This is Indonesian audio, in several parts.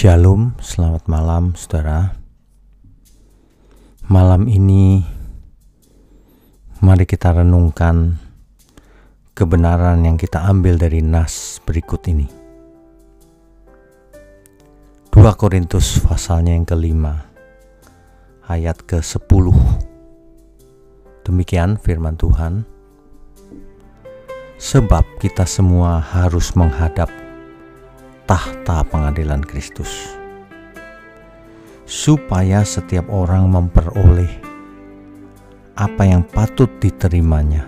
Shalom, selamat malam saudara. Malam ini mari kita renungkan kebenaran yang kita ambil dari nas berikut ini. 2 Korintus pasalnya yang kelima ayat ke-10 Demikian firman Tuhan Sebab kita semua harus menghadap tahta pengadilan Kristus, supaya setiap orang memperoleh apa yang patut diterimanya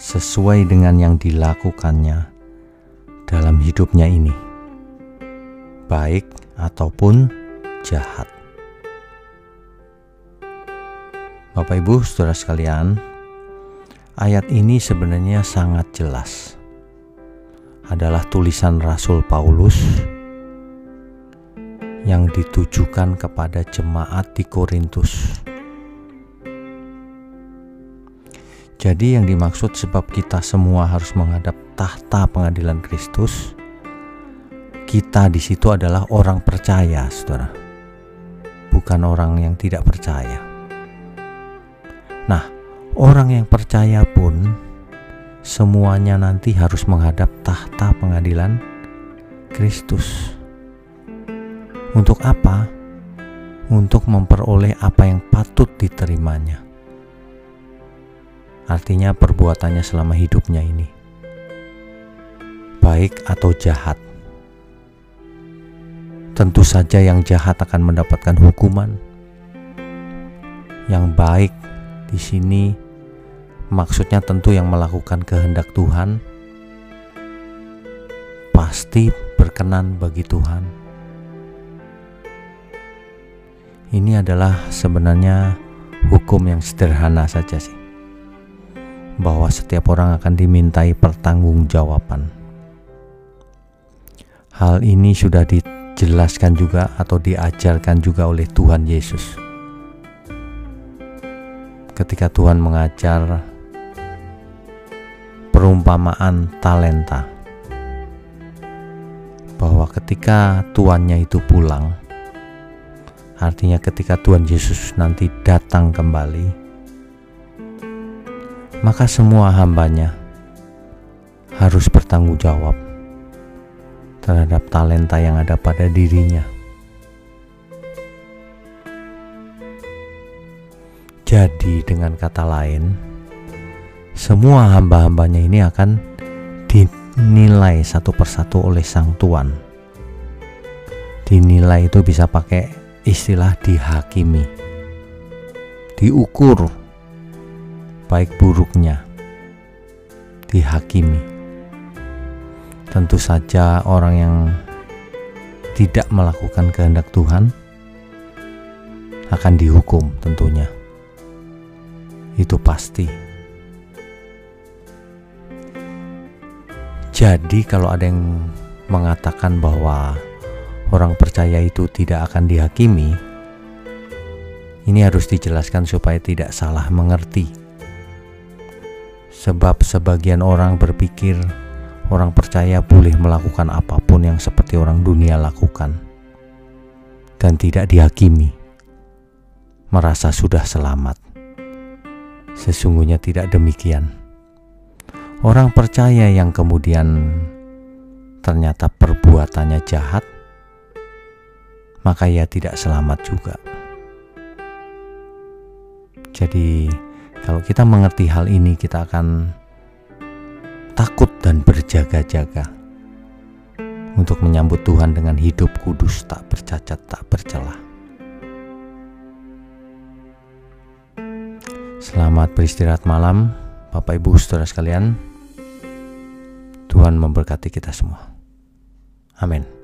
sesuai dengan yang dilakukannya dalam hidupnya ini, baik ataupun jahat. Bapak, ibu, saudara sekalian, ayat ini sebenarnya sangat jelas adalah tulisan Rasul Paulus yang ditujukan kepada jemaat di Korintus. Jadi yang dimaksud sebab kita semua harus menghadap tahta pengadilan Kristus. Kita di situ adalah orang percaya, Saudara. Bukan orang yang tidak percaya. Nah, orang yang percaya pun semuanya nanti harus menghadap tahta pengadilan Kristus. Untuk apa? Untuk memperoleh apa yang patut diterimanya. Artinya perbuatannya selama hidupnya ini. Baik atau jahat. Tentu saja yang jahat akan mendapatkan hukuman. Yang baik di sini maksudnya tentu yang melakukan kehendak Tuhan pasti berkenan bagi Tuhan. Ini adalah sebenarnya hukum yang sederhana saja sih. Bahwa setiap orang akan dimintai pertanggungjawaban. Hal ini sudah dijelaskan juga atau diajarkan juga oleh Tuhan Yesus. Ketika Tuhan mengajar perumpamaan talenta. Bahwa ketika tuannya itu pulang artinya ketika Tuhan Yesus nanti datang kembali maka semua hambanya harus bertanggung jawab terhadap talenta yang ada pada dirinya. Jadi dengan kata lain semua hamba-hambanya ini akan dinilai satu persatu oleh sang tuan. Dinilai itu bisa pakai istilah dihakimi, diukur baik buruknya, dihakimi. Tentu saja orang yang tidak melakukan kehendak Tuhan akan dihukum tentunya. Itu pasti. Jadi kalau ada yang mengatakan bahwa orang percaya itu tidak akan dihakimi, ini harus dijelaskan supaya tidak salah mengerti. Sebab sebagian orang berpikir orang percaya boleh melakukan apa pun yang seperti orang dunia lakukan dan tidak dihakimi. Merasa sudah selamat. Sesungguhnya tidak demikian orang percaya yang kemudian ternyata perbuatannya jahat, maka ia tidak selamat juga. Jadi, kalau kita mengerti hal ini, kita akan takut dan berjaga-jaga untuk menyambut Tuhan dengan hidup kudus, tak bercacat, tak bercelah. Selamat beristirahat malam, Bapak Ibu saudara sekalian. Tuhan memberkati kita semua. Amin.